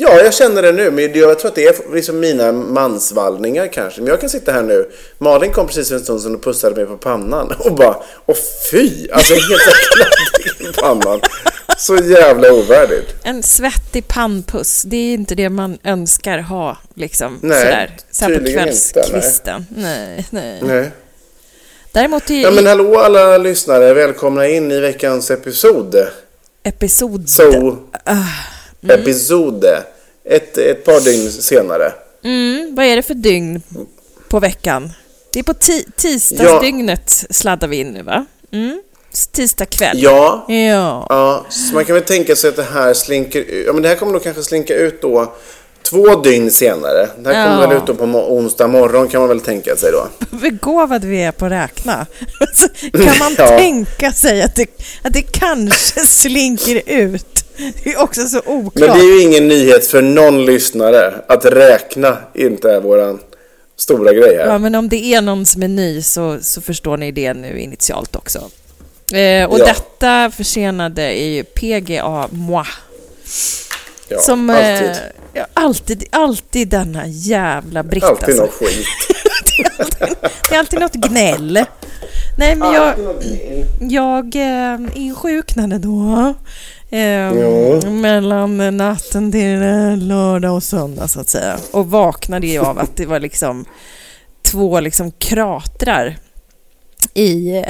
ja, jag känner det nu. Men jag tror att det är liksom mina mansvallningar kanske. Men jag kan sitta här nu. Malin kom precis för en stund sedan och pussade mig på pannan. Och bara, åh fy! Alltså är helt kladdig i pannan. Så jävla ovärdigt. En svettig pannpuss, det är inte det man önskar ha liksom Nej, sådär. Så här på inte, kvällskvisten. Nej, nej. Nej. Däremot i Ja men hallå alla lyssnare, välkomna in i veckans episod. episod... Så, episode. Ett, ett par dygn senare. Mm, vad är det för dygn på veckan? Det är på ti- tisdagsdygnet sladdar vi in nu va? Mm. Tisdag kväll. Ja, Ja. Ja, så man kan väl tänka sig att det här slinker ut. Ja, men det här kommer nog kanske slinka ut då två dygn senare. Det här kommer Ja. väl ut på onsdag morgon kan man väl tänka sig då. Begåvad vi är på att räkna. Kan man Ja. tänka sig att det, att det kanske slinker ut? Det är också så oklart. Men det är ju ingen nyhet för någon lyssnare att räkna inte är våran stora grej här. Ja, men om det är någon som är ny så, så förstår ni det nu initialt också. Eh, och Ja. detta försenade är ju PGA Moi. Ja, som alltid. Eh, alltid, alltid denna jävla britt alltid alltså. något skit. Det är alltid något gnäll. Nej, men jag, jag eh, insjuknade då. Eh, Ja. Mellan natten till eh, lördag och söndag så att säga. Och vaknade ju av att det var liksom två liksom kratrar i,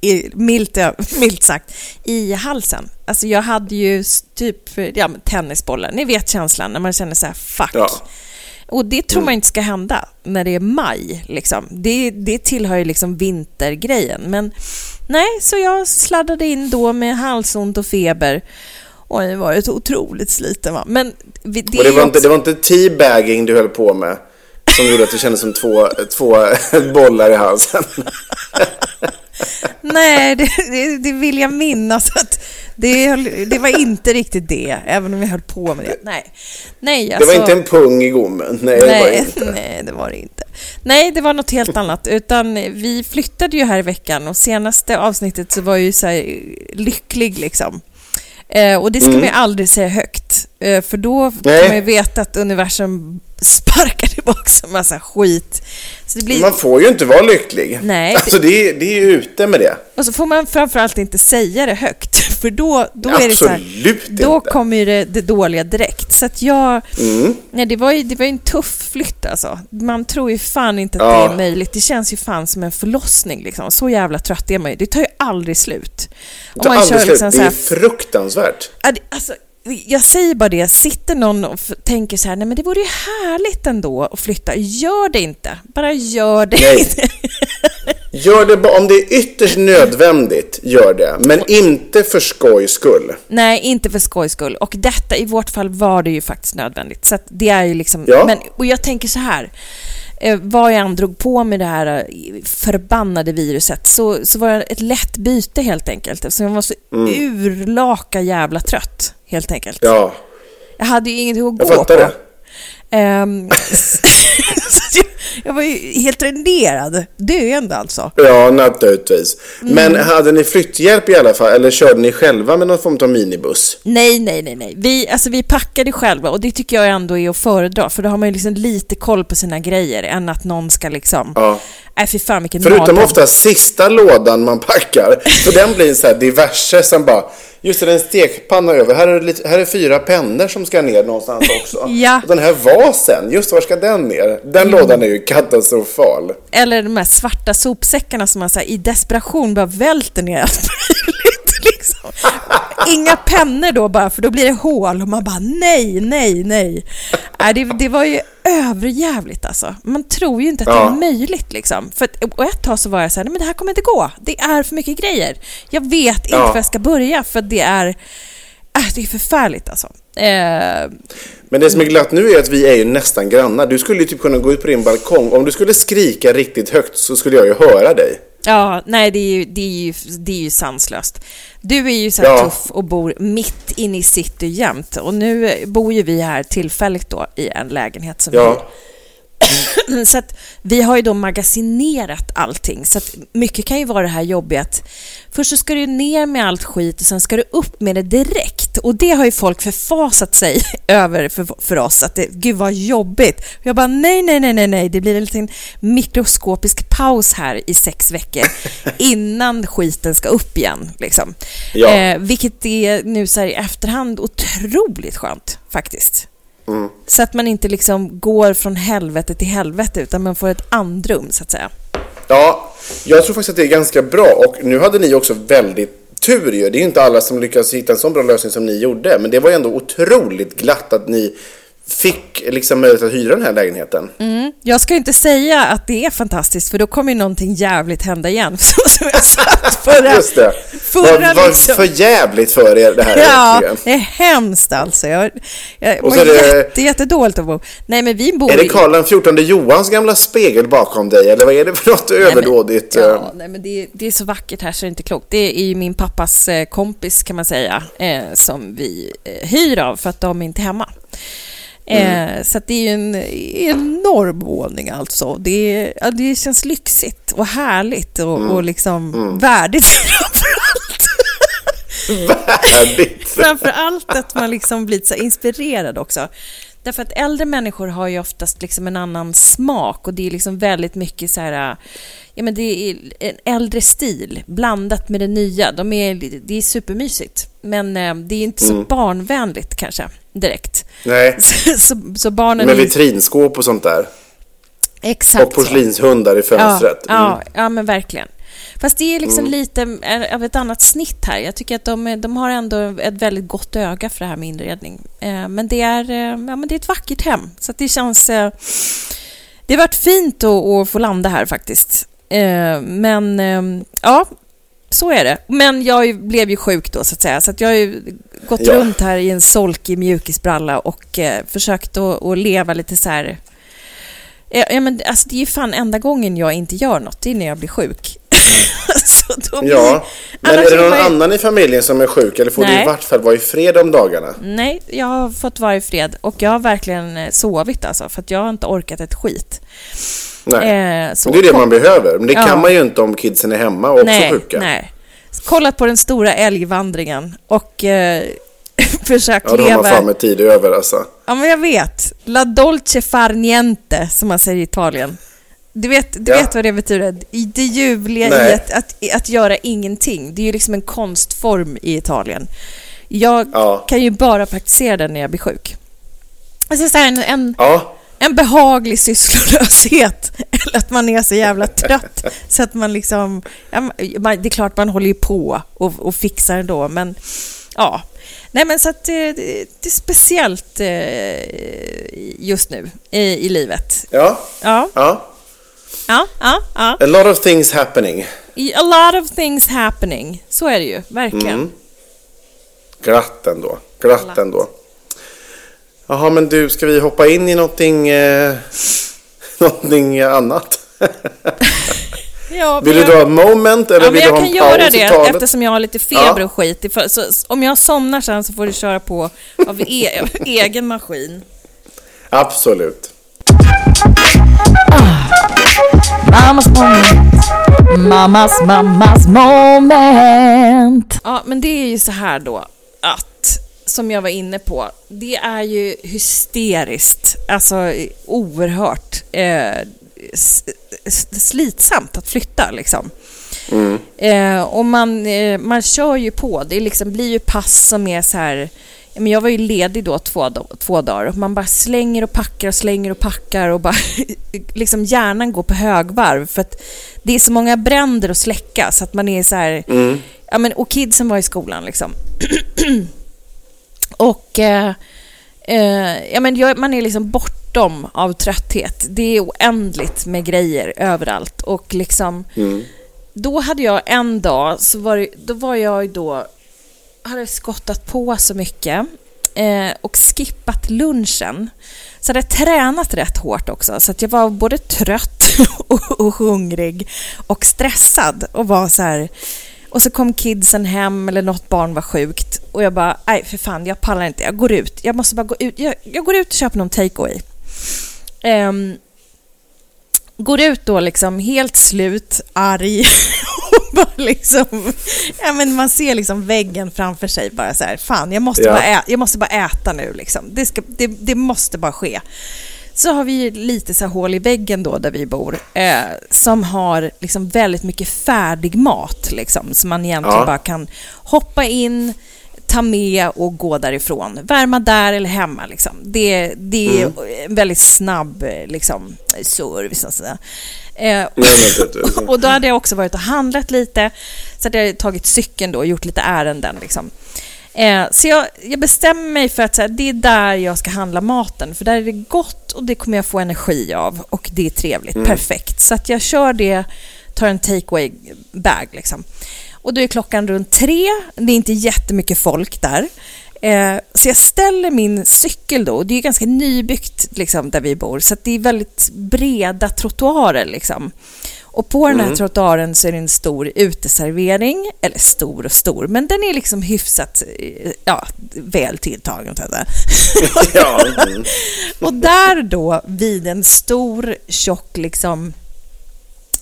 i milt, milt sagt, i halsen. Alltså jag hade ju typ ja, tennisbollar. Ni vet känslan när man känner så här fuck. Ja. Och det tror man inte ska hända när det är maj. Liksom. Det, det tillhör ju liksom vintergrejen. Men nej, så jag sladdade in då med halsont och feber. Och jag var ju så otroligt sliten va. Men det, Och det var, inte, det var inte teabagging du höll på med som gjorde att det kändes som två, två bollar i halsen. Nej, det, det, det vill jag minnas att det, det var inte riktigt det, även om jag höll på med det. Nej, nej Det alltså, var inte en pung i gommen. Nej, det var det nej, inte. nej, det var det inte. Nej, det var något helt annat. Utan vi flyttade ju här i veckan och senaste avsnittet så var jag ju så lycklig liksom. Eh, och det ska man ju aldrig säga högt. Eh, för då Nej. kan man ju veta att universum sparkar tillbaka en massa skit. Så det blir... Man får ju inte vara lycklig. Nej, Alltså det, är- det är ju ute med det. Och så får man framförallt inte säga det högt, för då, då är det så här, Då inte. kommer ju det, det dåliga direkt. Så att jag... Mm. Nej, det var, ju, det var ju en tuff flytt alltså. Man tror ju fan inte att Ja. det är möjligt. Det känns ju fan som en förlossning liksom. Så jävla trött är man ju. Det tar ju aldrig slut. Det, man aldrig kör slut. liksom det är här fruktansvärt. Alltså, jag säger bara det, sitter någon och tänker så här, nej men det vore ju härligt ändå att flytta. Gör det inte. Bara gör det Nej. inte. Gör det om det är ytterst nödvändigt, gör det. Men inte för skojs skull. Nej, inte för skojs skull. Och detta, i vårt fall var det ju faktiskt nödvändigt. Så det är ju liksom... Ja. Men, och jag tänker så här. Eh, vad jag än drog på med det här eh, förbannade viruset så, så var det ett lätt byte helt enkelt. Eftersom jag var så urlaka jävla trött, helt enkelt. Ja. Jag hade ju ingenting att Jag gå fattar på. det. Ehm, så jag, jag var ju helt renderad. Döende alltså. Ja, naturligtvis. Mm. Men hade ni flytthjälp i alla fall? Eller körde ni själva med någon form av minibuss? Nej, nej, nej, nej. Vi, alltså, vi packade själva och det tycker jag ändå är att föredra för då har man ju liksom lite koll på sina grejer än att någon ska liksom... Ja. Nej, fy fan vilken Förutom ofta sista lådan man packar. Så den blir så här diverse som bara, just det, en stekpanna över. Här är, lite, här är fyra pennor som ska ner någonstans också. Ja. Och den här vasen, just var ska den ner? Den lådan är ju katastrofal. Eller de här svarta sopsäckarna som man så här, i desperation bara välter ner allt. Inga pennor då bara, för då blir det hål och man bara nej, nej, nej. Nej, det, det var ju överjävligt alltså. Man tror ju inte att det Ja. är möjligt liksom. För och ett tag så var jag så här, nej men det här kommer inte gå. Det är för mycket grejer. Jag vet inte Ja. var jag ska börja för det är, äh, det är förfärligt alltså. Eh, Men det som är glatt nu är att vi är ju nästan grannar. Du skulle ju typ kunna gå ut på din balkong. Om du skulle skrika riktigt högt så skulle jag ju höra dig. Ja, nej det är ju, det är ju, det är ju sanslöst. Du är ju så Ja. tuff och bor mitt inne i city jämt och nu bor ju vi här tillfälligt då i en lägenhet som Ja. vi... Så att vi har ju då magasinerat allting så att mycket kan ju vara det här jobbiga att först så ska du ner med allt skit och sen ska du upp med det direkt och det har ju folk förfasat sig över för, för oss att det, gud vad jobbigt. Och jag bara nej, nej, nej, nej, nej, det blir en liten mikroskopisk paus här i sex veckor innan skiten ska upp igen liksom. Ja. Eh, vilket är nu så här i efterhand otroligt skönt faktiskt. Mm. Så att man inte liksom går från helvete till helvete utan man får ett andrum så att säga. Ja, jag tror faktiskt att det är ganska bra. Och nu hade ni också väldigt tur ju. Det är ju inte alla som lyckas hitta en sån bra lösning som ni gjorde. Men det var ju ändå otroligt glatt att ni fick liksom möjlighet att hyra den här lägenheten. Mm. Jag ska inte säga att det är fantastiskt för då kommer ju någonting jävligt hända igen. Som jag sagt förra, Just det. förra Vad vad liksom. för jävligt för er det här Ja, egentligen. det är hemskt alltså. Jag, jag Och mår så är det- jätte, jättedåligt att bo. Nej men vi bor Är det Karl XIV Johans gamla spegel bakom dig? Eller vad är det för något överdådigt? Nej, men, eh? ja, nej, men det, är- det är så vackert här så det är inte klokt. Det är ju min pappas eh, kompis kan man säga, eh, som vi eh, hyr av för att de är inte hemma. Eh, Så det är en enorm våning alltså. Det, är, ja, det känns lyxigt och härligt och, och liksom värdigt framförallt. Värdigt. Framför allt att man liksom blir så inspirerad också. Därför att äldre människor har ju oftast liksom en annan smak och det är liksom väldigt mycket så här, ja men det är en äldre stil blandat med det nya. De är, det är supermysigt. Men eh, det är inte så barnvänligt kanske direkt. Nej, Så, så, så barnen med vitrinskåp och sånt där. exakt Och porslinshundar i Ja, fönstret. Mm. ja, ja, men verkligen. Fast det är liksom lite eh, av ett annat snitt här. Jag tycker att de, de har ändå ett väldigt gott öga för det här med inredning. Eh, Men det är, eh, ja, men det är ett vackert hem. Så det känns... eh, Det har varit fint att, att få landa här faktiskt. Men ja, så är det. Men jag blev ju sjuk då så att säga. Så att jag har ju gått Ja. runt här i en solkig mjukisbralla och eh, försökt att, att leva lite så här... Ja, ja, men alltså, det är ju fan enda gången jag inte gör något, det är när jag blir sjuk. blir... Ja, men Annars är det någon ju- annan i familjen som är sjuk? Eller får du i Nej. vart fall vara i fred om dagarna? Nej, jag har fått vara i fred och jag har verkligen eh, sovit alltså, för att jag har inte orkat ett skit. Nej. Eh, så- Men det är det man behöver. Men det Ja. kan man ju inte om kidsen är hemma och också nej, sjuka. nej. Kollat på den stora älgvandringen och eh, försökt Ja, då har leva... man fan med tid över alltså. Ja, men jag vet. La dolce far niente, som man säger i Italien. Du vet, du Ja. vet vad det betyder? I Det ljuvliga i Nej. att, att, att göra ingenting. Det är ju liksom en konstform i Italien. Jag Ja. kan ju bara praktisera den när jag blir sjuk. Alltså så här, en, en, Ja, en behaglig sysslolöshet. Eller att man är så jävla trött så att man liksom... Ja, man- det är klart man håller ju på och, och fixar ändå, men ja. Nej, men så att det, det det är speciellt eh, just nu i, i livet. ja, Ja, ja. ja, ja, ja. A lot of things happening. A lot of things happening. Så är det ju, verkligen. Mm. Glatt ändå. Glatt ändå. Jaha, men du, ska vi hoppa in i någonting, eh, någonting annat? Ja, Vill men du jag- dra moment eller Ja, vill du jag ha kan en göra paus i det talet? eftersom jag har lite feber Ja. och skit. Så, om jag somnar sen så får du köra på av e egen maskin. Absolut. Mammas moment. Mammas, mammas moment. Ja, men det är ju så här då att, som jag var inne på, det är ju hysteriskt, alltså oerhört eh, slitsamt att flytta liksom. Eh, och man, eh, man kör ju på, det liksom blir ju pass som är så här men jag var ju ledig då två, två dagar och man bara slänger och packar och slänger och packar och bara liksom hjärnan går på högvarv för att det är så många bränder att släcka så att man är så här, ja men och kidsen var i skolan liksom. och eh, eh, ja men jag, man är liksom bortom av trötthet. Det är oändligt med grejer överallt och liksom då hade jag en dag, så var det, då var jag då, hade skottat på så mycket eh, och skippat lunchen. Så hade jag tränat rätt hårt också, så att jag var både trött och, och hungrig och stressad och var så här. Och så kom kidsen hem eller något barn var sjukt och jag bara, nej för fan, jag pallar inte, jag går ut, jag måste bara gå ut, jag, jag går ut och köper någon takeaway. Ehm, går ut då liksom helt slut, arg och bara liksom, ja men man ser liksom väggen framför sig bara så här, fan jag måste, Ja. bara, ä- jag måste bara äta nu liksom, det, ska, det, det måste bara ske. Så har vi lite så hål i väggen då där vi bor, eh, som har liksom väldigt mycket färdig mat liksom, som man egentligen Ja. bara kan hoppa in, ta med och gå därifrån. Värma där eller hemma. Liksom. Det, det är en väldigt snabb eh, liksom, service. Säga. Eh, och då hade jag också varit och handlat lite. Så hade jag tagit cykeln då och gjort lite ärenden. Liksom. Eh, så jag, jag bestämmer mig för att här, det är där jag ska handla maten. För där är det gott och det kommer jag få energi av. Och det är trevligt. Perfekt. Så att jag kör det, tar en takeaway bag liksom. Och då är klockan runt tre. Det är inte jättemycket folk där. Eh, så jag ställer min cykel då, och det är ganska nybyggt liksom, där vi bor, så det är väldigt breda trottoarer. Liksom. Och på den här trottoaren så är det en stor uteservering, eller stor och stor, men den är liksom hyfsat eh, ja, väl tilltagen. Ja, mm. Och där då vid en stor tjock liksom,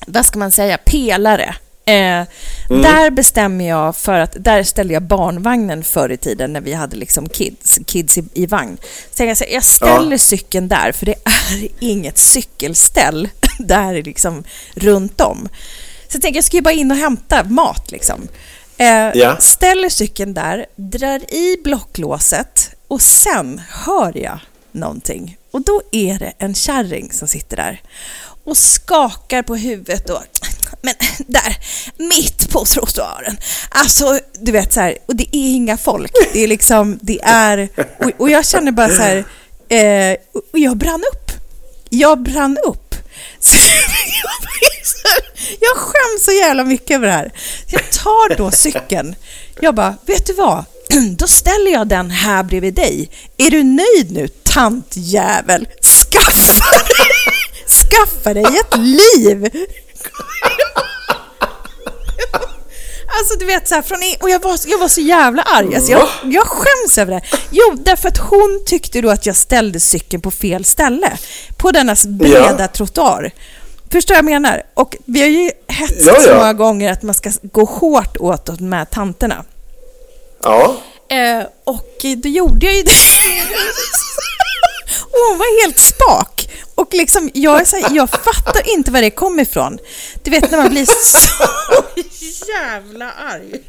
vad ska man säga, pelare. Eh, Där bestämmer jag för att, där ställde jag barnvagnen förr i tiden när vi hade liksom kids, kids i, i vagn. Så jag, jag ställer cykeln där för det är inget cykelställ där liksom runt om. Så jag tänker jag ska ju bara in och hämta mat liksom. Eh, Ja. Ställer cykeln där, drar i blocklåset och sen hör jag någonting. Och då är det en kärring som sitter där och skakar på huvudet och men där, mitt på trottoaren. Alltså, du vet så här, och det är inga folk. Det är liksom, det är, och, och jag känner bara så här, eh, och- jag brann upp. Jag brann upp. Så jag, så här- jag skäms så jävla mycket över det här. Jag tar då cykeln. Jag bara, vet du vad? Då ställer jag den här bredvid dig. Är du nöjd nu, tantjävel? Skaffa dig, skaffa dig ett liv! Alltså du vet så här, från och jag var, jag var så jävla arg. Alltså, jag, jag skäms över det. Jo, därför att hon tyckte då att jag ställde cykeln på fel ställe. På denna breda Ja. trottoar. Förstår jag menar? Och vi har ju hetsat Ja, så ja. många gånger att man ska gå hårt åt de här tanterna. ja. Eh, och då gjorde jag ju det. och hon var helt spak. Och liksom, jag, är så här, jag fattar inte var det kommer ifrån. Du vet när man blir så jävla arg.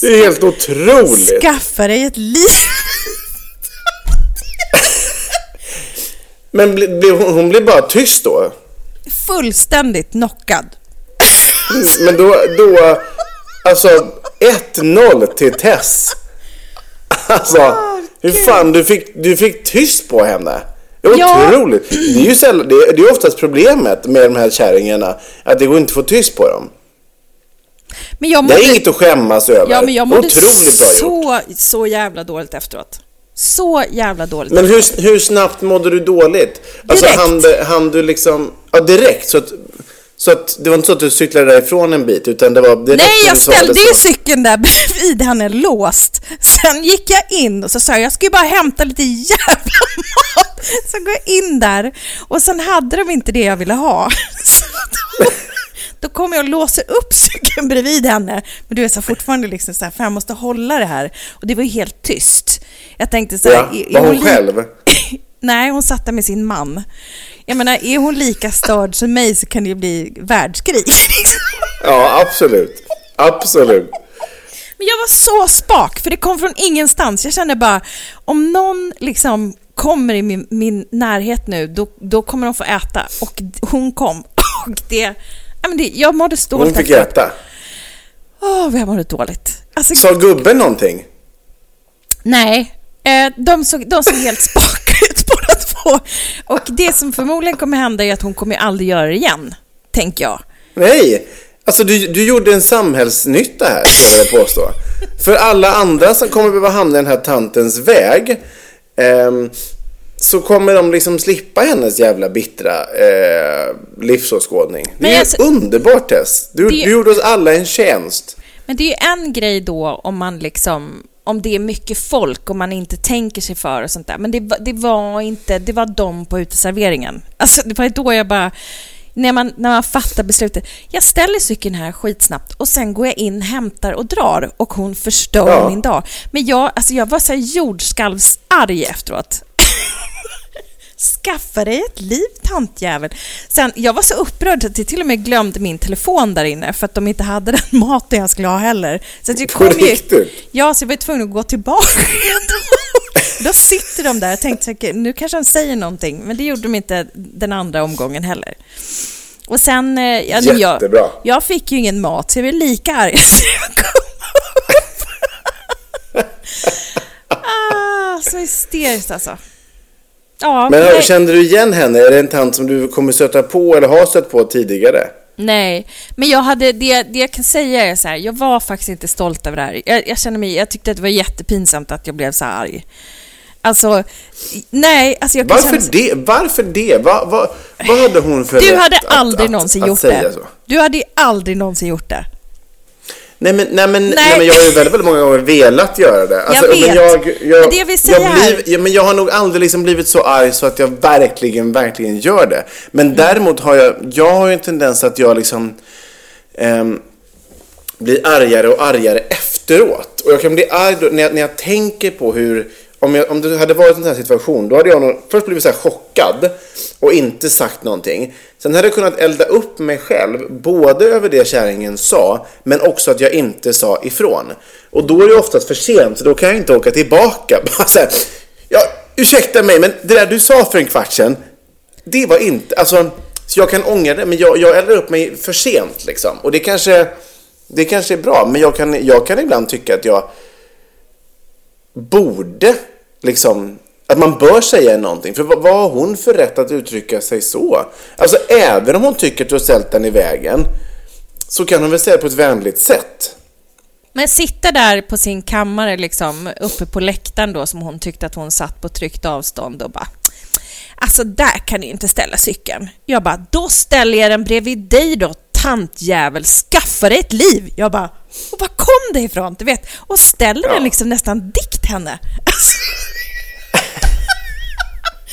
Det är helt otroligt. Skaffa dig ett liv. Men bli, bli, hon, hon blir bara tyst då? Fullständigt knockad. Men då, då alltså 1-0 till Tess. Alltså, hur fan du fick, du fick tyst på henne. Det är Ja. otroligt. Det är ju sällan, det är, det är oftast problemet med de här kärringarna, att det går inte att få tyst på dem. Men jag Det är mådde, inget att skämmas över. ja, men jag mådde Otroligt bra gjort. så, så jävla dåligt efteråt. Så jävla dåligt. Men hur, hur snabbt mådde du dåligt? Alltså Direkt. hann, det- hann du liksom... Ja, direkt. Så att, så att det var inte så att du cyklade därifrån en bit, utan det var direkt Nej, jag ställde ju cykeln där bredvid henne låst. Sen gick jag in och så sa jag, jag ska ju bara hämta lite jävla mat. Så går jag in där och sen hade de inte det jag ville ha. Så då, då kom jag och låser upp cykeln bredvid henne. Men du vet, så fortfarande liksom så här, för jag måste hålla det här. Och det var ju helt tyst. Jag tänkte så här, Ja, är- är var hon själv? Nej, hon satt där med sin man. Jag menar, är hon lika störd som mig så kan det ju bli världskrig. liksom. Ja, absolut. Absolut. Men jag var så spak, för det kom från ingenstans. Jag kände bara, om någon liksom kommer i min, min närhet nu, då, då kommer de få äta. Och hon kom. Och det... Ja, men det jag mådde stolt Hon fick efteråt. äta. Åh, vad jag mådde dåligt. Alltså, Sa gubben någonting? nej. Eh, de, såg, de såg helt spaka ut båda två. Och det som förmodligen kommer hända är att hon kommer aldrig göra det igen, tänker jag. Nej! Alltså du, du gjorde en samhällsnytta här, kan jag påstå. För alla andra som kommer behöva hamna i den här tantens väg ehm, så kommer de liksom slippa hennes jävla bittra eh, livsåskådning. Det är alltså- underbart Tess. Du, Det- du gjorde oss alla en tjänst. Men det är en grej då om man liksom om det är mycket folk och man inte tänker sig för och sånt där. Men det, var- det var inte, det var de på uteserveringen. Alltså det var då jag bara, när man, när man fattar beslutet. Jag ställer cykeln här skitsnabbt och sen går jag in, hämtar och drar och hon förstör Ja. min dag. Men jag, alltså jag var så här jordskalvsarg efteråt. Skaffa dig ett liv, tantjävel. Sen, jag var så upprörd att jag till och med glömde min telefon där inne för att de inte hade den maten jag skulle ha heller. Så att jag kom ju? Ja, så jag var tvungen att gå tillbaka. Då sitter de där och tänkte nu kanske de säger någonting, men det gjorde de inte den andra omgången heller. Och sen, eh, ja, jag, jag fick ju ingen mat, så jag var lika arg så jag kom upp. ah, så hysteriskt alltså. Ja, Men nej, kände du igen henne? Är det en tant som du kommer stöta på eller har stött på tidigare? nej, men jag hade, det, det jag kan säga är så här, jag var faktiskt inte stolt över det här. Jag, jag känner mig, jag tyckte att det var jättepinsamt att jag blev så här arg. Alltså, nej, alltså jag kan Varför känna det? Varför det? Vad, vad, vad hade hon för Du rätt hade att- aldrig att, någonsin att gjort säga det. Så? Du hade aldrig någonsin gjort det. Nej men, nej, men, nej. Nej. men jag har ju väldigt, väldigt många gånger velat göra det. Alltså, vet. Men, jag, jag, Men det jag vill säga jag, blir, ja, men jag har nog aldrig liksom blivit så arg så att jag verkligen, verkligen gör det. Men Mm. däremot har jag, jag har ju en tendens att jag liksom ehm, blir argare och argare efteråt. Och jag kan bli arg då, när, jag, när jag tänker på hur, om, jag, om det hade varit en sån här situation, då hade jag nog först blivit så här chockad och inte sagt någonting. Sen hade jag kunnat elda upp mig själv, både över det kärringen sa, men också att jag inte sa ifrån. Och då är det oftast för sent, så då kan jag inte åka tillbaka. Bara så här, ja, ursäkta mig, men det där du sa för en kvart sedan, det var inte, alltså, så jag kan ångra det, men jag, jag eldar upp mig för sent liksom. Och det kanske, det kanske är bra, men jag kan, jag kan ibland tycka att jag borde, liksom, att man bör säga någonting. För vad, vad har hon för rätt att uttrycka sig så? Alltså, även om hon tycker att du har ställt den i vägen, så kan hon väl säga det på ett vänligt sätt. Men sitta där på sin kammare, liksom, uppe på läktaren då, som hon tyckte att hon satt på tryggt avstånd och bara Alltså där kan ni inte ställa cykeln. Jag bara, då ställer jag den bredvid dig då, tantjävel. Skaffa dig ett liv. Jag bara, och var kom det ifrån? Du vet, och ställer den liksom nästan dikt henne. Alltså,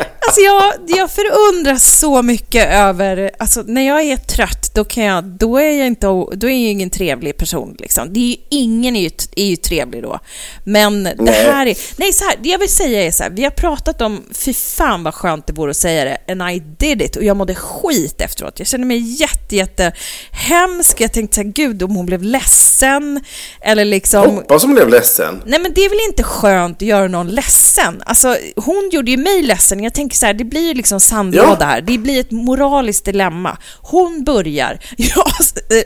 Alltså jag, jag förundras så mycket över, alltså när jag är trött då kan jag, då är jag inte, då är jag ingen trevlig person liksom. Det är ju, ingen är ju, är ju trevlig då. Men det Nej. här är, nej så här, det jag vill säga är så här, vi har pratat om, fy fan vad skönt det vore att säga det, and I did it, och jag mådde skit efteråt. Jag kände mig jätte, jätte hemsk. Jag tänkte så här, gud om hon blev ledsen, eller liksom... Hoppas hon blev ledsen. Nej men det är väl inte skönt att göra någon ledsen? Alltså hon gjorde ju mig ledsen. Jag tänker så här, det blir ju liksom sandlåda Ja. här. Det blir ett moraliskt dilemma. Hon börjar, jag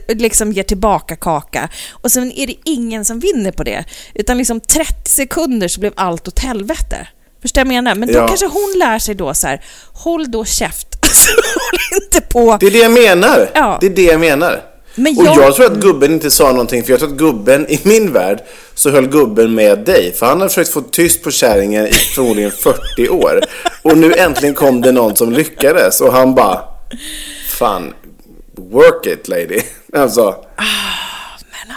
eh, liksom ger tillbaka kaka och sen är det ingen som vinner på det. Utan liksom 30 sekunder så blev allt åt helvete. Förstår du vad jag menar? Men då Ja. kanske hon lär sig då så här, håll då käft. Alltså, håll inte på. Det är det jag menar. Ja. Det är det jag menar. Men Och jag- jag tror att gubben inte sa någonting, för jag tror att gubben, i min värld, så höll gubben med dig. För han har försökt få tyst på kärringen i förmodligen 40 år. Och nu äntligen kom det någon som lyckades och han bara, fan, work it lady. Alltså,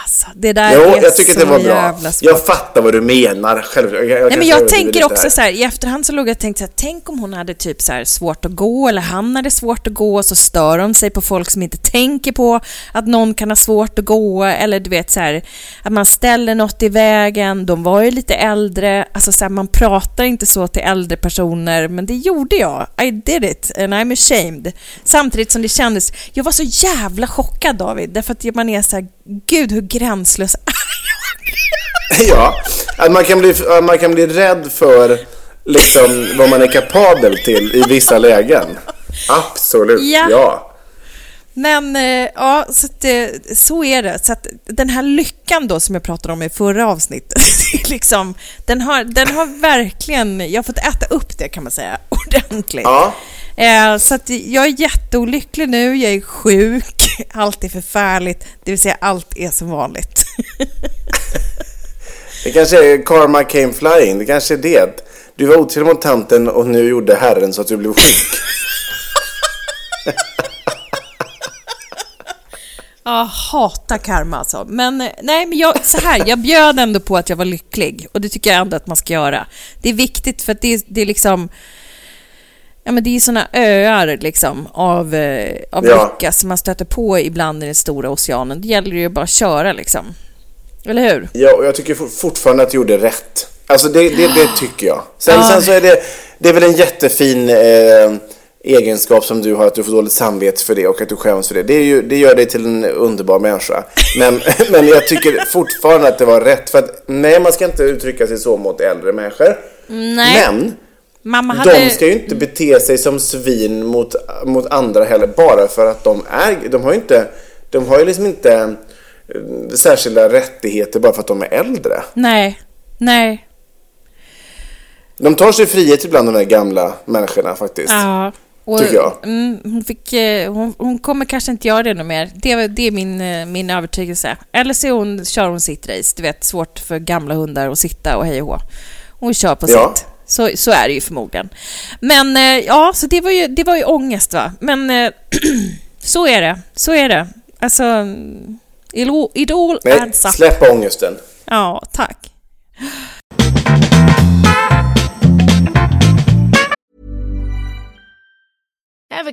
alltså, det där jo, är jag tycker så det var bra. jävla svårt. Jag fattar vad du menar, själv. Jag, jag Nej, men jag tänker också så här, i efterhand så låg jag och tänkte så här, tänk om hon hade typ så här svårt att gå eller han hade svårt att gå och så stör hon sig på folk som inte tänker på att någon kan ha svårt att gå eller du vet så här att man ställer något i vägen, de var ju lite äldre, alltså så här, man pratar inte så till äldre personer men det gjorde jag, I did it and I'm ashamed. Samtidigt som det kändes, jag var så jävla chockad David, därför att man är så här, gud hur gränslös Ja, att man kan bli, man kan bli rädd för liksom vad man är kapabel till i vissa lägen. Absolut, Ja. ja. Men eh, ja, så, att, så är det. Så att den här lyckan då som jag pratade om i förra avsnittet, liksom, den, har, den har verkligen, jag har fått äta upp det kan man säga, ordentligt. Ja. Eh, så att jag är jätteolycklig nu, jag är sjuk, allt är förfärligt, det vill säga allt är som vanligt. Det kanske är karma came flying, det kanske är det. Du var otrevlig mot tanten och nu gjorde Herren så att du blev sjuk. Jag hatar karma alltså. Men eh, nej, men jag, så här, jag bjöd ändå på att jag var lycklig och det tycker jag ändå att man ska göra. Det är viktigt för att det, är- det är liksom Ja men det är såna öar liksom av, eh, av Ja. lycka som man stöter på ibland i den stora oceanen. Det gäller ju bara att köra liksom. Eller hur? Ja, och jag tycker for- fortfarande att du gjorde rätt. Alltså det, det, det tycker jag. Sen, Ja. sen så är det, det är väl en jättefin eh, egenskap som du har, att du får dåligt samvete för det och att du skäms för det. Det, är ju, det gör dig till en underbar människa. Men, men jag tycker fortfarande att det var rätt. För att nej, man ska inte uttrycka sig så mot äldre människor. Nej. Men Mamma hade... de ska ju inte bete sig som svin mot, mot andra heller bara för att de är... De har ju inte... De har ju liksom inte eh, särskilda rättigheter bara för att de är äldre. Nej. Nej. De tar sig frihet ibland de här gamla människorna faktiskt. Ja. Och, Tycker jag. Mm, hon, fick, eh, hon, hon kommer kanske inte göra det något mer. Det, det är min, eh, min övertygelse. Eller så hon, kör hon sitt race. Du vet, svårt för gamla hundar att sitta och hej och hå. Hon kör på Ja. sitt. Så, så är det ju förmodligen. Men eh, ja, så det var ju, det var ju ångest va. Men så är det. Så är det. Alltså, mm, it all, it all Nej, adds up. släpp ångesten. Ja, tack.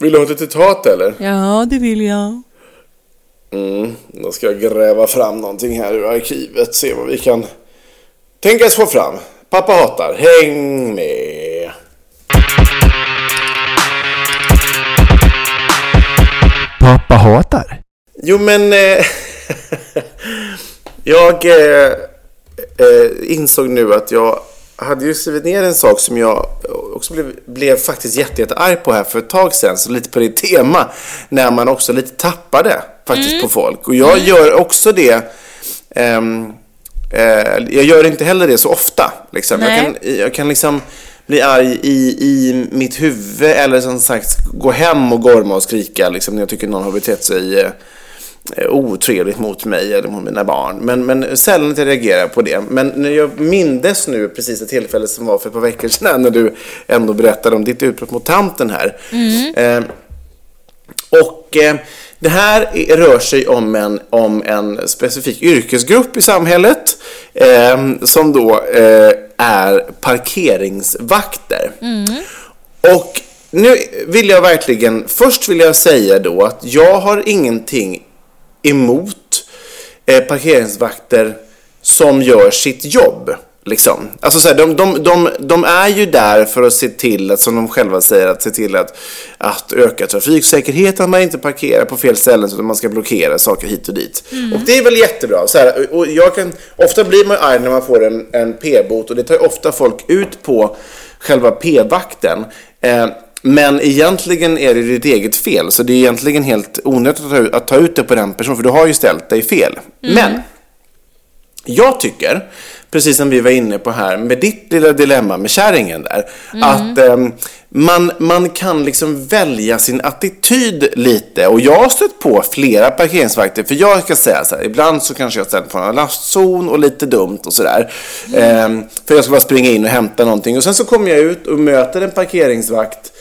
Vill du ha ett citat eller? Ja, det vill jag. Mm, då ska jag gräva fram någonting här ur arkivet. Se vad vi kan tänkas få fram. Pappa hatar. Häng med. Pappa hatar. Jo men... Eh, jag eh, eh, insåg nu att jag hade ju skrivit ner en sak som jag också blev, blev faktiskt jätte, jätte arg på här för ett tag sedan, så lite på det tema, när man också lite tappade faktiskt på folk. Och jag gör också det, ehm, eh, jag gör inte heller det så ofta. Liksom. Jag, kan, jag kan liksom bli arg i, i mitt huvud eller som sagt gå hem och gorma och skrika liksom, när jag tycker någon har betett sig eh, otrevligt mot mig eller mot mina barn. Men, men sällan att jag reagerar på det. Men när jag mindes nu precis ett tillfälle som var för ett par veckor sedan när du ändå berättade om ditt utbrott mot tanten här. Eh, och eh, det här är- rör sig om en, om en specifik yrkesgrupp i samhället eh, som då eh, är parkeringsvakter. Och nu vill jag verkligen, först vill jag säga då att jag har ingenting emot eh, parkeringsvakter som gör sitt jobb. Liksom. Alltså så här, de, de, de, de är ju där för att se till att, som de själva säger, att se till att, att öka trafiksäkerheten, att man inte parkerar på fel ställen så att man ska blockera saker hit och dit. Och det är väl jättebra. Så här, och jag kan, ofta blir man arg när man får en, en p-bot och det tar ofta folk ut på själva p-vakten. Eh, men egentligen är det ditt eget fel, så det är egentligen helt onödigt att ta, ut, att ta ut det på den personen, för du har ju ställt dig fel. Men jag tycker, precis som vi var inne på här med ditt lilla dilemma med kärringen där, att ehm, man, man kan liksom välja sin attityd lite. Och jag har stött på flera parkeringsvakter, för jag ska säga så här, ibland så kanske jag ställer på en lastzon och lite dumt och sådär. Ehm, för jag ska bara springa in och hämta någonting. Och sen så kommer jag ut och möter en parkeringsvakt.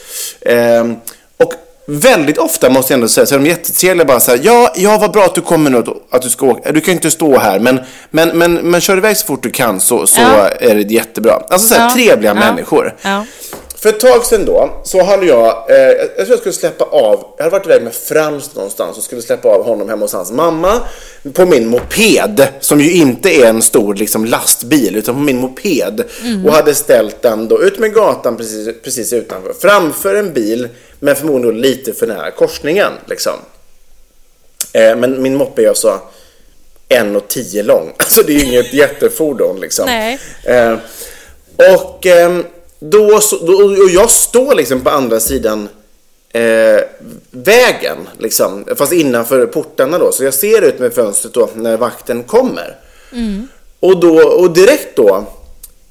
Ehm, och Väldigt ofta måste jag ändå säga så är de jättetrevliga bara så här, ja, ja vad bra att du kommer nu, att du ska åka. Du kan ju inte stå här, men, men, men, men kör iväg så fort du kan så, så Ja. är det jättebra. Alltså så här, Ja. trevliga Ja. människor. För ett tag sedan då, så hade jag, eh, jag tror jag skulle släppa av, jag hade varit iväg med Frans någonstans och skulle släppa av honom hemma hos hans mamma på min moped, som ju inte är en stor liksom, lastbil, utan på min moped. Och hade ställt den då ut med gatan precis, precis utanför, framför en bil, men förmodligen lite för nära korsningen. Liksom. Eh, men min moppe är alltså 1,10 lång, alltså det är ju inget jättefordon liksom. Eh, och ehm, då, så, då, och jag står liksom på andra sidan eh, vägen, liksom, fast innanför portarna då. Så jag ser ut med fönstret då när vakten kommer. Och, då, och direkt då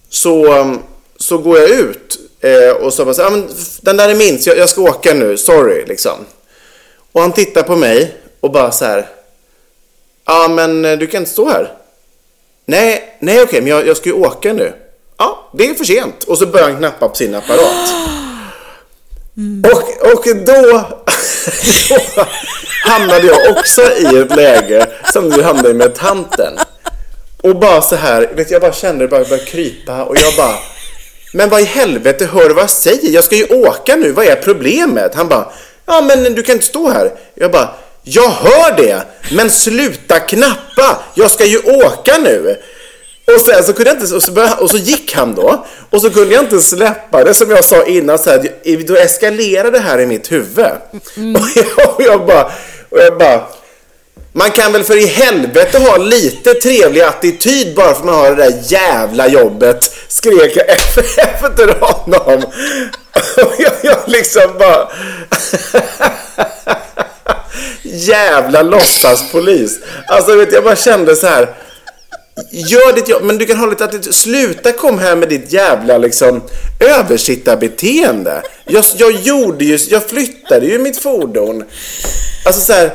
så, så går jag ut eh, och så bara så, "Ja, men den där är min, så jag, jag ska åka nu, sorry liksom. Och han tittar på mig och bara så här, ja men eh, du kan inte stå här. Nej, nej okej, men jag, jag ska ju åka nu. Ja, det är för sent. Och så börjar han knappa på sin apparat. Och, och då, då hamnade jag också i ett läge som du hamnade i med tanten. Och bara så här, vet jag bara kände det bara började krypa och jag bara Men vad i helvete, hör du vad jag säger? Jag ska ju åka nu, vad är problemet? Han bara Ja men du kan inte stå här. Jag bara Jag hör det, men sluta knappa! Jag ska ju åka nu! Och sen så kunde jag inte, och så, började, och så gick han då, och så kunde jag inte släppa det som jag sa innan, så här, då eskalerade det här i mitt huvud. Och, jag, och jag bara, och jag bara man kan väl för i helvete ha lite trevlig attityd bara för att man har det där jävla jobbet, skrek jag efter, honom. Och jag, jag liksom bara... Jävla låtsaspolis. Alltså vet jag bara kände så här. Gör ditt jobb, men du kan ha lite attityd. Sluta kom här med ditt jävla liksom översittarbeteende. Jag, jag gjorde ju, jag flyttade ju mitt fordon. Alltså så här.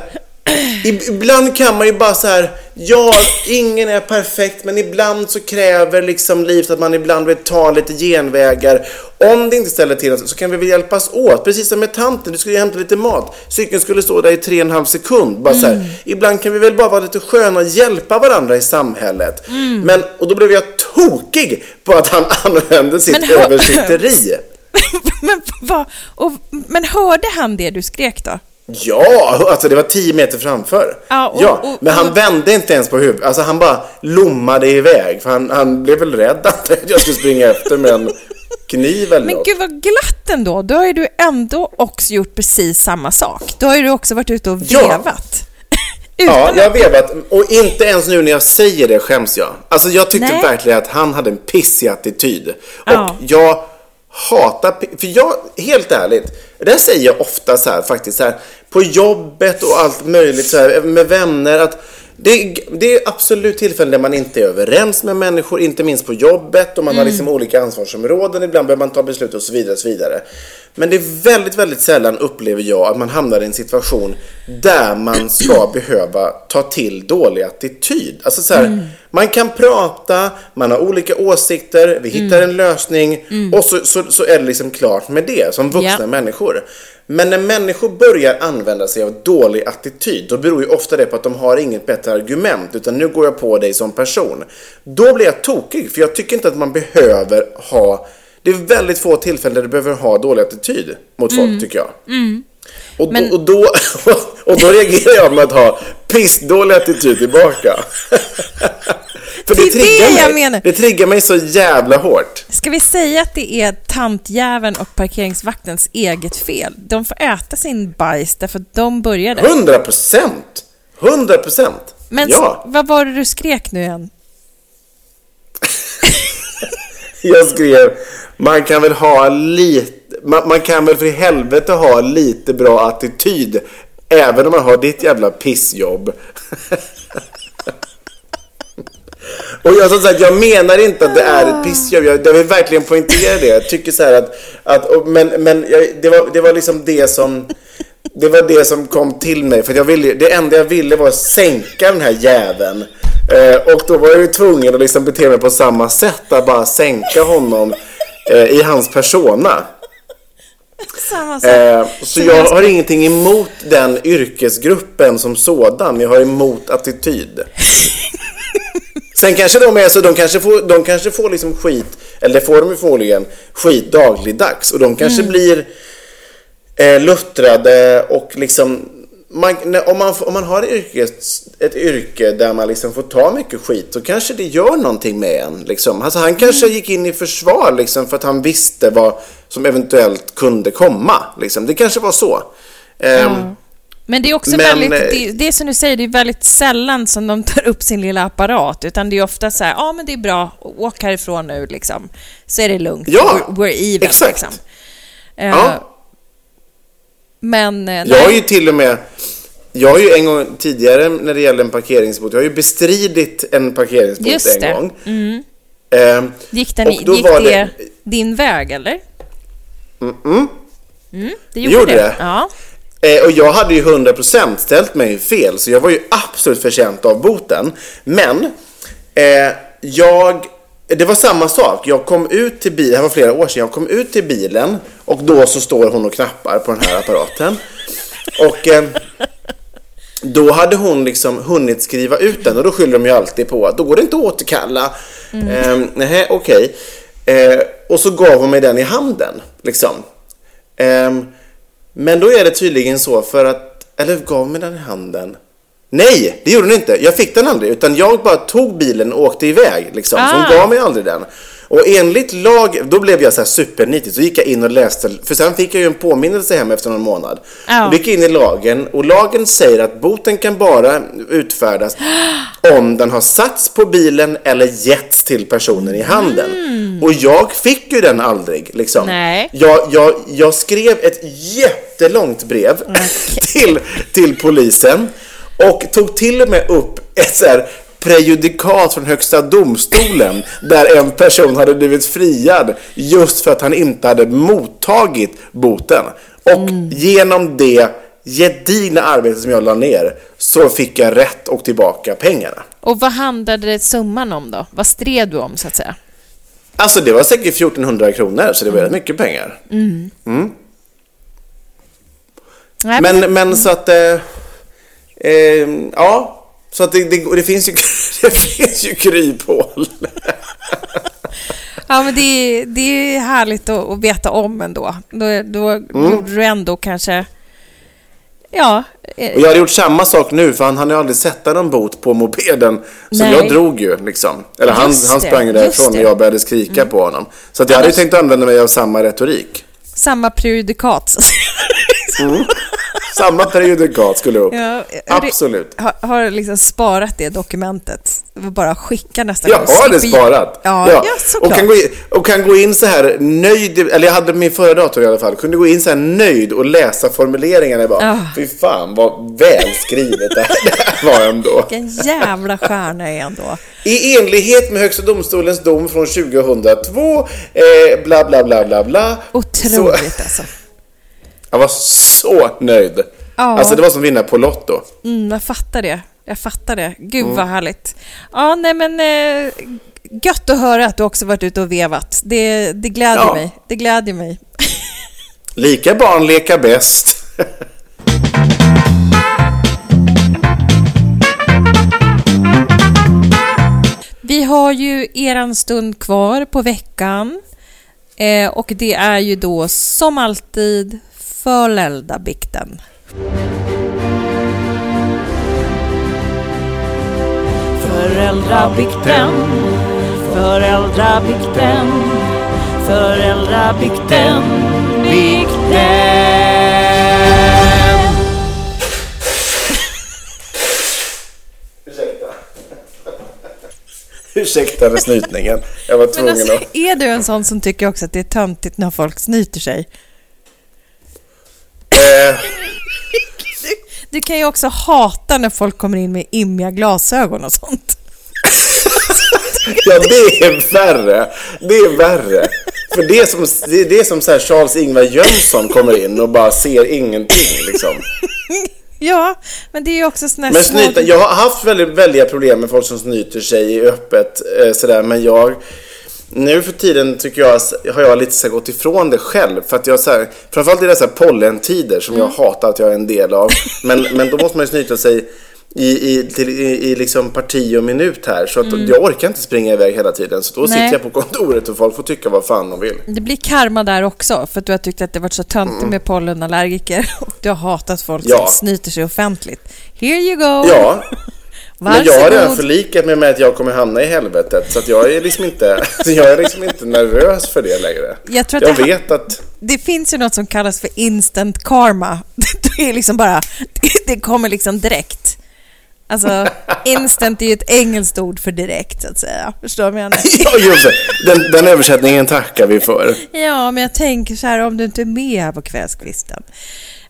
Ibland kan man ju bara så här, ja, ingen är perfekt, men ibland så kräver liksom livet att man ibland vill ta lite genvägar. Om det inte ställer till så kan vi väl hjälpas åt, precis som med tanten, du skulle ju hämta lite mat. Cykeln skulle stå där i tre och en halv sekund. Bara så här, ibland kan vi väl bara vara lite sköna och hjälpa varandra i samhället. Men, och då blev jag tokig på att han använde sitt översitteri. men, vad, och, men hörde han det du skrek då? Ja, alltså det var 10 meter framför. Ja, och- ja, och- men han och- vände inte ens på huvudet. Alltså han bara lommade iväg. För han, han blev väl rädd att jag skulle springa efter med en kniv eller Men något. gud vad glatt ändå. Då har ju du ändå också gjort precis samma sak. Då har ju du också varit ute och Ja. vevat. Ja, jag har vevat. Och inte ens nu när jag säger det skäms jag. Alltså jag tyckte Nej. verkligen att han hade en pissig attityd. Och Ja. jag hatar, pi- för jag, helt ärligt, det säger jag ofta så här faktiskt så här, på jobbet och allt möjligt så här, med vänner att det, det är absolut tillfällen där man inte är överens med människor, inte minst på jobbet och man har liksom olika ansvarsområden, ibland behöver man ta beslut och så vidare. Och så vidare. Men det är väldigt, väldigt sällan upplever jag att man hamnar i en situation där man ska behöva ta till dålig attityd. Alltså så här, man kan prata, man har olika åsikter, vi hittar en lösning och så, så, så är det liksom klart med det som vuxna Ja. människor. Men när människor börjar använda sig av dålig attityd, då beror ju ofta det på att de har inget bättre argument, utan nu går jag på dig som person. Då blir jag tokig, för jag tycker inte att man behöver ha... Det är väldigt få tillfällen där du behöver ha dålig attityd mot folk, tycker jag. Och, Men- då, och, då, och då reagerar jag med att ha pissdålig attityd tillbaka. För Det det triggar jag mig. menar. Det triggar mig så jävla hårt. Ska vi säga att det är tantjäveln och parkeringsvaktens eget fel? De får äta sin bajs därför att de började. 100 procent! 100 procent! Men Ja, vad var det du skrek nu igen? jag skrev man kan väl ha lite, man, man kan väl för i helvete ha lite bra attityd även om man har ditt jävla pissjobb. Och jag som sagt, jag menar inte att det är ett pissjobb. Jag, jag vill verkligen poängtera det. Jag tycker så här att, att och, men, men jag, det, var, det var liksom det som det var det som kom till mig. För att jag ville, det enda jag ville var att sänka den här jäveln. Eh, och då var jag ju tvungen att liksom bete mig på samma sätt. Att bara sänka honom i hans persona. Samma sak. Eh, så jag har ingenting emot den yrkesgruppen som sådan. Jag har emot attityd. Sen kanske de är så, de kanske får, de kanske får liksom skit, eller det får de ju förmodligen, skit dagligdags. Och de kanske blir eh, luttrade och liksom, man, om, man, om man har ett yrke, ett yrke där man liksom får ta mycket skit så kanske det gör någonting med en. Liksom. Alltså, han kanske gick in i försvar liksom, för att han visste vad som eventuellt kunde komma. Liksom. Det kanske var så. Ehm, Men det är också Men, väldigt, eh, det, det är som du säger, det är väldigt sällan som de tar upp sin lilla apparat, utan det är ofta så här, ja men det är bra, åk härifrån nu liksom, så är det lugnt, Ja, we're, we're even exakt. liksom. Eh, Ja. Men, eh, Jag har ju till och med, jag har ju en gång tidigare när det gäller en parkeringsbot, jag har ju bestridit en parkeringsbot Just en det. gång. Mm. Ehm, Gick, den, gick det, det- din väg, eller? Mm-mm. Mm, det gjorde gjorde det. det. Ja. Eh, och jag hade ju 100% ställt mig fel, så jag var ju absolut förtjänt av boten. Men, eh, jag... Det var samma sak. Jag kom ut till bilen, det här var flera år sedan, jag kom ut till bilen och då så står hon och knappar på den här apparaten. Och eh, då hade hon liksom hunnit skriva ut den och då skyller de ju alltid på att då går det inte att återkalla. Mm. Eh, nej, okej. Eh, och så gav hon mig den i handen, liksom. Ehm, men då är det tydligen så för att, eller gav mig den i handen? Nej, det gjorde hon inte. Jag fick den aldrig, utan jag bara tog bilen och åkte iväg. Liksom. Så hon Ah. gav mig aldrig den. Och enligt lag, då blev jag så här supernitig, så gick jag in och läste, för sen fick jag ju en påminnelse hem efter någon månad. Ja. Och gick in i lagen, och lagen säger att boten kan bara utfärdas om den har satts på bilen eller getts till personen i handen. Och jag fick ju den aldrig, liksom. Nej. Jag, jag, jag skrev ett jättelångt brev till, till polisen och tog till och med upp ett så här prejudikat från Högsta domstolen där en person hade blivit friad just för att han inte hade mottagit boten. Och genom det gedigna arbete som jag la ner så fick jag rätt och tillbaka pengarna. Och vad handlade summan om då? Vad stred du om, så att säga? Alltså det var säkert 1400 kronor så det var rätt mycket pengar. Nej, Men, men så att... Eh, eh, ja, så att det, det, det finns ju, det finns ju kryphål. Ja, men det, är- det är härligt att, att veta om ändå. Då, då Mm. gjorde du ändå kanske... Ja, eh, Och jag hade gjort samma sak nu för han hann ju aldrig sätta någon bot på mopeden. Så Nej. jag drog ju liksom. Eller han, Just han sprang ju därifrån och jag började skrika på honom. Så att jag hade ju tänkt använda mig av samma retorik. samma prejudikat. så att säga. Mm. Samma prejudikat skulle upp. Ja, Absolut. Har, har liksom sparat det dokumentet. Bara skicka nästa Jag gång. har det sparat. Ja, ja. såklart. och, kan gå in, och kan gå in så här nöjd, eller jag hade min förra dator i alla fall, kunde gå in så här nöjd och läsa formuleringarna. Jag bara, Ah. fy fan vad välskrivet det här, det här var ändå. Vilken jävla stjärna är han då. I enlighet med Högsta domstolens dom från 2002, eh, bla bla bla bla bla. Otroligt Så, alltså. Jag var så nöjd. Ja. Alltså det var som vinna på Lotto. Mm, jag fattar det. Jag fattar det. Gud vad härligt. Ja, nej men eh, gött att höra att du också varit ute och vevat. Det, det glädjer Ja. mig. Det glädjer mig. Lika barn leka bäst. Vi har ju eran stund kvar på veckan. Eh, och det är ju då som alltid föräldrabikten. Föräldrabikten, föräldrabikten, föräldrabikten, bikten. Ursäkta. Ursäkta med snytningen. Jag var Men tvungen alltså, att... är du en sån som tycker också att det är töntigt när folk snyter sig? Eh, Du kan ju också hata när folk kommer in med immiga glasögon och sånt. ja, det är värre. Det är värre. För det är som, det är, det är som så Charles-Ingvar Jönsson kommer in och bara ser ingenting liksom. Ja, men det är ju också såna Men små... snyta, jag har haft väldigt väldiga problem med folk som snyter sig i öppet eh, sådär, men jag nu för tiden tycker jag har jag lite så gått ifrån det själv för att jag så här, framförallt i dessa pollentider som jag hatar att jag är en del av men, men då måste man ju snyta sig i, i, till, i, i liksom parti och minut här så att jag orkar inte springa iväg hela tiden så då Nej. sitter jag på kontoret och folk får tycka vad fan de vill. Det blir karma där också, för att du har tyckt att det varit så töntigt med pollenallergiker och du har hatat folk Mm. Ja. som snyter sig offentligt. Here you go! Ja, Men jag har redan Varsågod. förlikat mig med att jag kommer hamna i helvetet så att jag är liksom inte, jag är liksom inte nervös för det längre. Jag tror att jag vet att Det finns ju något som kallas för instant karma. Det är liksom bara, det kommer liksom direkt. Alltså, instant är ju ett engelskt ord för direkt, så att säga. Förstår du vad jag menar? Ja, just det. Den, den översättningen tackar vi för. Ja, men jag tänker så här, om du inte är med här på kvällskvisten.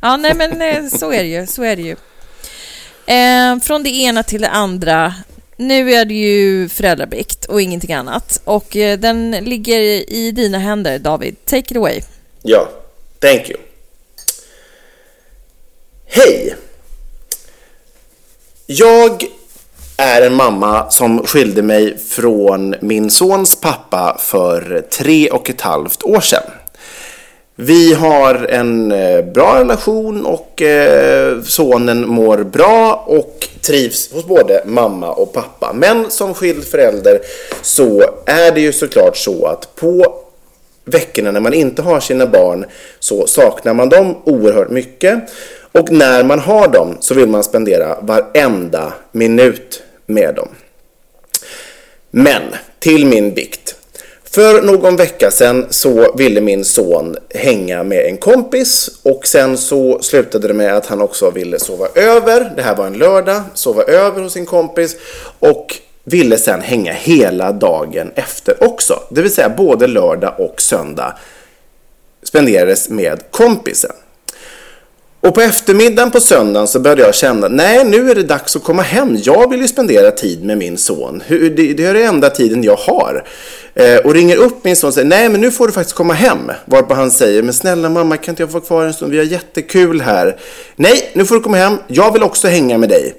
Ja, nej men eh, så är det ju, så är det ju. Eh, från det ena till det andra. Nu är det ju föräldrabikt och ingenting annat. Och eh, den ligger i dina händer, David. Take it away. Ja, thank you. Hej! Jag är en mamma som skilde mig från min sons pappa för tre och ett halvt år sedan. Vi har en eh, bra relation och eh, sonen mår bra och trivs hos både mamma och pappa. Men som skild förälder så är det ju såklart så att på veckorna när man inte har sina barn så saknar man dem oerhört mycket. Och när man har dem så vill man spendera varenda minut med dem. Men till min bikt. För någon vecka sedan så ville min son hänga med en kompis och sen så slutade det med att han också ville sova över. Det här var en lördag, sova över hos sin kompis och ville sen hänga hela dagen efter också. Det vill säga både lördag och söndag spenderades med kompisen. Och på eftermiddagen på söndagen så började jag känna, nej nu är det dags att komma hem. Jag vill ju spendera tid med min son. Det, är den enda tiden jag har. Eh, och ringer upp min son och säger, nej men nu får du faktiskt komma hem. Varpå han säger, men snälla mamma kan inte jag få vara kvar en stund? Vi har jättekul här. Nej, nu får du komma hem. Jag vill också hänga med dig.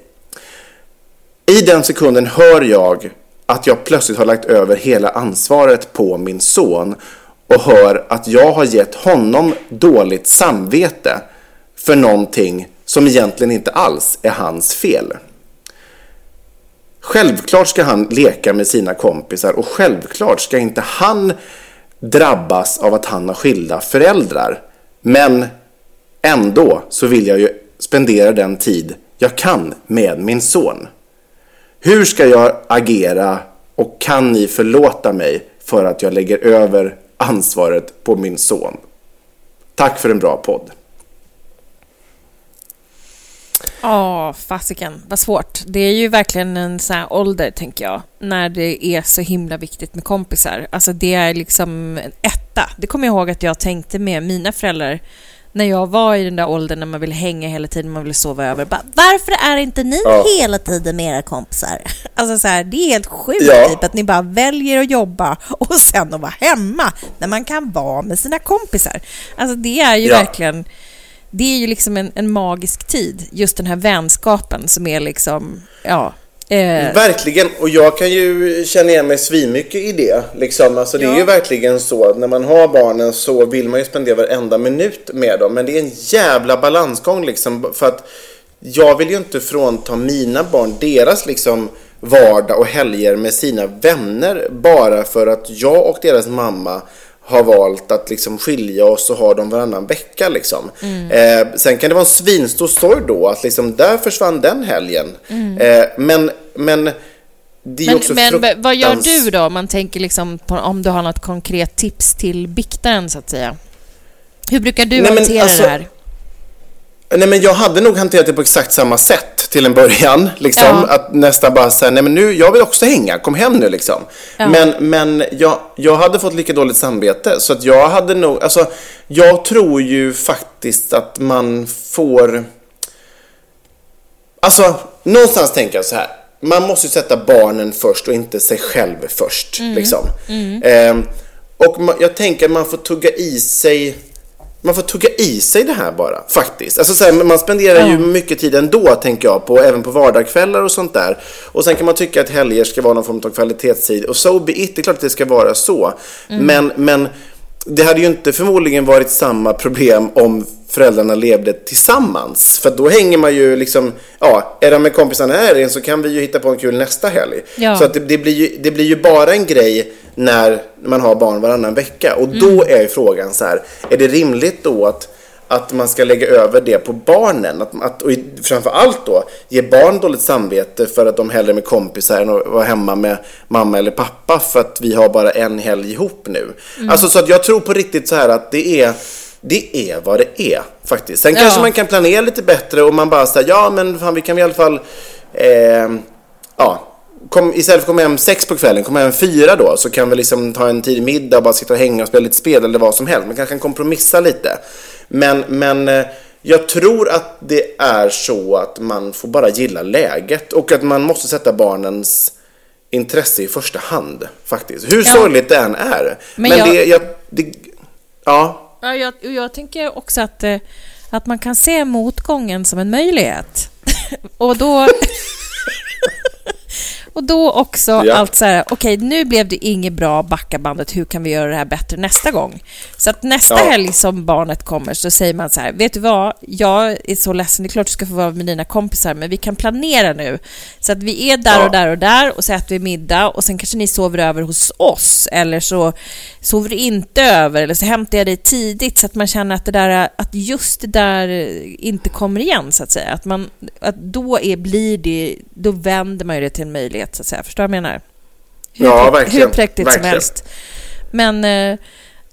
I den sekunden hör jag att jag plötsligt har lagt över hela ansvaret på min son och hör att jag har gett honom dåligt samvete för någonting som egentligen inte alls är hans fel. Självklart ska han leka med sina kompisar och självklart ska inte han drabbas av att han har skilda föräldrar. Men ändå så vill jag ju spendera den tid jag kan med min son. Hur ska jag agera och kan ni förlåta mig för att jag lägger över ansvaret på min son? Tack för en bra podd. Ja, fasiken, vad svårt. Det är ju verkligen en sån här ålder, tänker jag, när det är så himla viktigt med kompisar. Alltså det är liksom en etta. Det kommer jag ihåg att jag tänkte med mina föräldrar när jag var i den där åldern när man ville hänga hela tiden, man ville sova över. Bara, Varför är inte ni Ja. hela tiden med era kompisar? Alltså så här, det är helt sjukt Ja. typ, att ni bara väljer att jobba och sen att vara hemma när man kan vara med sina kompisar. Alltså det är ju Ja. verkligen det är ju liksom en, en magisk tid, just den här vänskapen som är liksom, ja. Eh, Verkligen, och jag kan ju känna igen mig svinmycket i det. Liksom. Alltså, det är ju verkligen så att när man har barnen så vill man ju spendera varenda minut med dem. Men det är en jävla balansgång liksom. För att jag vill ju inte frånta mina barn deras liksom vardag och helger med sina vänner bara för att jag och deras mamma har valt att liksom skilja oss och ha dem varannan vecka. Liksom. Eh, sen kan det vara en svinstor sorg då att liksom, där försvann den helgen. Eh, men, men det är men också men v- vad gör fruktans- du då om man tänker liksom på, om du har något konkret tips till biktaren så att säga? Hur brukar du Nej, hantera alltså- det här? Nej men jag hade nog hanterat det på exakt samma sätt till en början. Liksom. Ja. Att nästan bara säga, nej men nu, jag vill också hänga, kom hem nu liksom. Ja. Men, men jag, jag hade fått lika dåligt samvete. Så att jag hade nog, alltså jag tror ju faktiskt att man får... Alltså, någonstans tänker jag så här. Man måste ju sätta barnen först och inte sig själv först. Liksom. Ehm, och ma- jag tänker att man får tugga i sig man får tugga i sig det här bara, faktiskt. Alltså, så här, man spenderar ju mycket tid ändå, tänker jag, på, även på vardagskvällar och sånt där. Och sen kan man tycka att helger ska vara någon form av kvalitetstid. Och so be it, det är klart att det ska vara så. Men, men det hade ju inte förmodligen varit samma problem om föräldrarna levde tillsammans. För då hänger man ju liksom, ja, är de med kompisarna här igen så kan vi ju hitta på en kul nästa helg. Ja. Så att det, det, blir ju, det blir ju bara en grej när man har barn varannan vecka. Och då Mm. är ju frågan så här, är det rimligt då att att man ska lägga över det på barnen. Att, att, och framför allt då ge barn dåligt samvete för att de hellre med kompisar än att vara hemma med mamma eller pappa för att vi har bara en helg ihop nu. Mm. Alltså så att jag tror på riktigt så här att det är det är vad det är faktiskt. Sen kanske Ja. man kan planera lite bättre och man bara säger ja men fan vi kan i alla fall eh, ja, kom, istället för att komma hem sex på kvällen, komma hem fyra då, så kan vi liksom ta en tidig middag och bara sitta och hänga och spela lite spel eller vad som helst. Man kanske kan kompromissa lite. Men, men eh, jag tror att det är så att man får bara gilla läget och att man måste sätta barnens intresse i första hand faktiskt. Hur sorgligt det än är. Men Men, jag- det, jag, det, ja, Ja, jag, jag tänker också att, eh, att man kan se motgången som en möjlighet. och då... och då också Ja. allt så här, okej nu blev det inget bra, backa bandet, hur kan vi göra det här bättre nästa gång? Så att nästa Ja. helg som barnet kommer så säger man så här, vet du vad, jag är så ledsen, det är klart du ska få vara med dina kompisar, men vi kan planera nu. Så att vi är där Ja. och där och där och så äter vi middag och sen kanske ni sover över hos oss eller så sover du inte över eller så hämtar jag dig tidigt så att man känner att det där, att just det där inte kommer igen så att säga. Att, man, att då är, blir det, då vänder man ju det till en möjlighet så att säga. Förstår du vad jag menar? Hur, Ja, verkligen. Hur präktigt som helst. Men eh,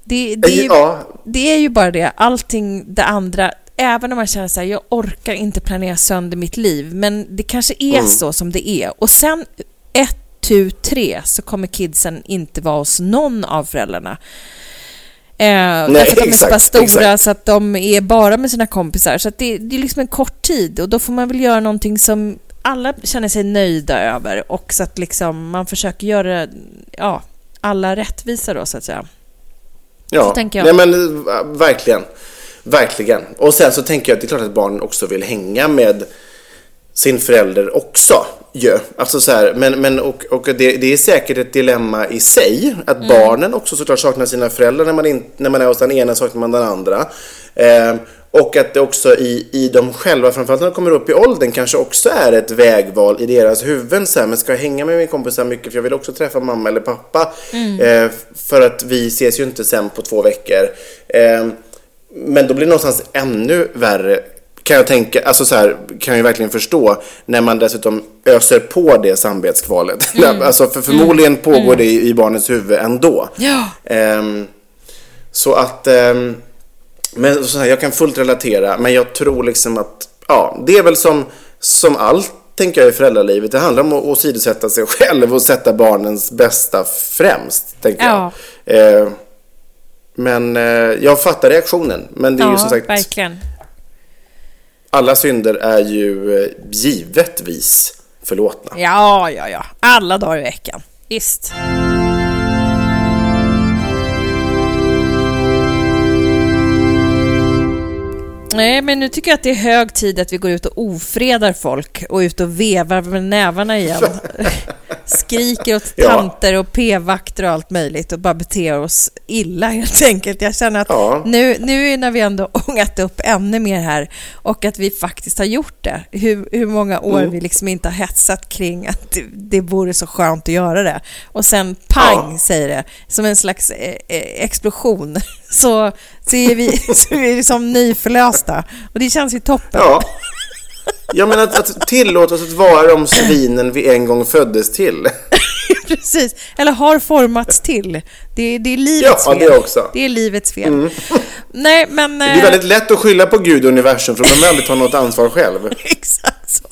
det, det, är ju, ja, det är ju bara det, allting det andra, även om man känner så här, jag orkar inte planera sönder mitt liv, men det kanske är Mm. så som det är. Och sen, ett, tu, tre, så kommer kidsen inte vara hos någon av föräldrarna. Eh, därför att de är så exakt, pass stora exakt. så att de är bara med sina kompisar. Så att det, det är liksom en kort tid och då får man väl göra någonting som alla känner sig nöjda över och så att liksom man försöker göra ja, alla rättvisa då så att säga. Ja, Så tänker jag. Nej, men verkligen. Verkligen. Och sen så tänker jag att det är klart att barnen också vill hänga med sin förälder också. Ju. Alltså så här, men, men och, och det, det är säkert ett dilemma i sig. Att Mm. barnen också såklart saknar sina föräldrar när man, in, när man är hos den ena saknar man den andra. Eh, och att det också i, i dem själva, framförallt när de kommer upp i åldern, kanske också är ett vägval i deras huvuden. Så här, men ska jag hänga med min kompisar mycket för jag vill också träffa mamma eller pappa. Eh, för att vi ses ju inte sen på två veckor. Eh, men då blir det någonstans ännu värre kan jag tänka, alltså så här, kan jag verkligen förstå när man dessutom öser på det samvetskvalet. alltså för förmodligen pågår det i, i barnets huvud ändå. Ja. Ehm, så att, ehm, men så här, jag kan fullt relatera, men jag tror liksom att, ja, det är väl som som allt, tänker jag, i föräldralivet. Det handlar om att åsidosätta sig själv och sätta barnens bästa främst, tänker Ja. jag. Eh, men eh, jag fattar reaktionen. Men det är ju som sagt, verkligen. alla synder är ju eh, givetvis förlåtna. Ja, ja, ja. Alla dagar i veckan. Visst. Nej, men nu tycker jag att det är hög tid att vi går ut och ofredar folk och ut och vevar med nävarna igen. Skriker åt tanter och p-vakter och allt möjligt och bara beter oss illa helt enkelt. Jag känner att Ja. nu, nu när vi ändå ångat upp ännu mer här och att vi faktiskt har gjort det. Hur, hur många år Mm. vi liksom inte har hetsat kring att det, det vore så skönt att göra det. Och sen pang Ja. säger det, som en slags eh, eh, explosion. Så, så, är vi, så är vi liksom nyförlösta. Och det känns ju toppen. Ja. Jag menar att, att tillåta oss att vara de svinen vi en gång föddes till. Precis. Eller har formats till. Det, det är livets Ja, fel. det också. Mm. Det är livets fel. Nej, men... Det är eh, väldigt lätt att skylla på Gud och universum för de aldrig ta något ansvar själv. Exakt så.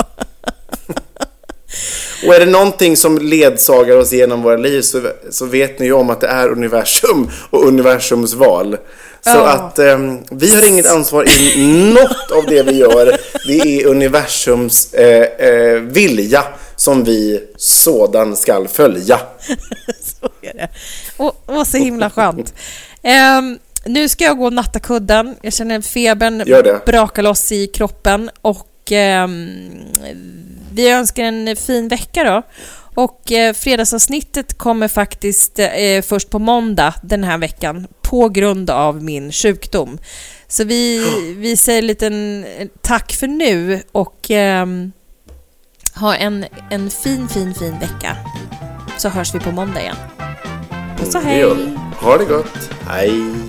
Och är det någonting som ledsagar oss genom våra liv så, så vet ni ju om att det är universum och universums val. Så Ja. att ehm, vi har inget ansvar i något av det vi gör. Det är universums eh, eh, vilja som vi sådan skall följa. Så är det. Och, och så himla skönt. Ehm, nu ska jag gå och natta kudden. Jag känner febern braka loss i kroppen. Och ehm, vi önskar en fin vecka då. Och eh, fredagsavsnittet kommer faktiskt eh, först på måndag den här veckan på grund av min sjukdom. Så vi, vi säger en liten eh, tack för nu och ehm, ha en, en fin, fin, fin vecka. Så hörs vi på måndag igen. Puss och hej! Ha det gott. Hej.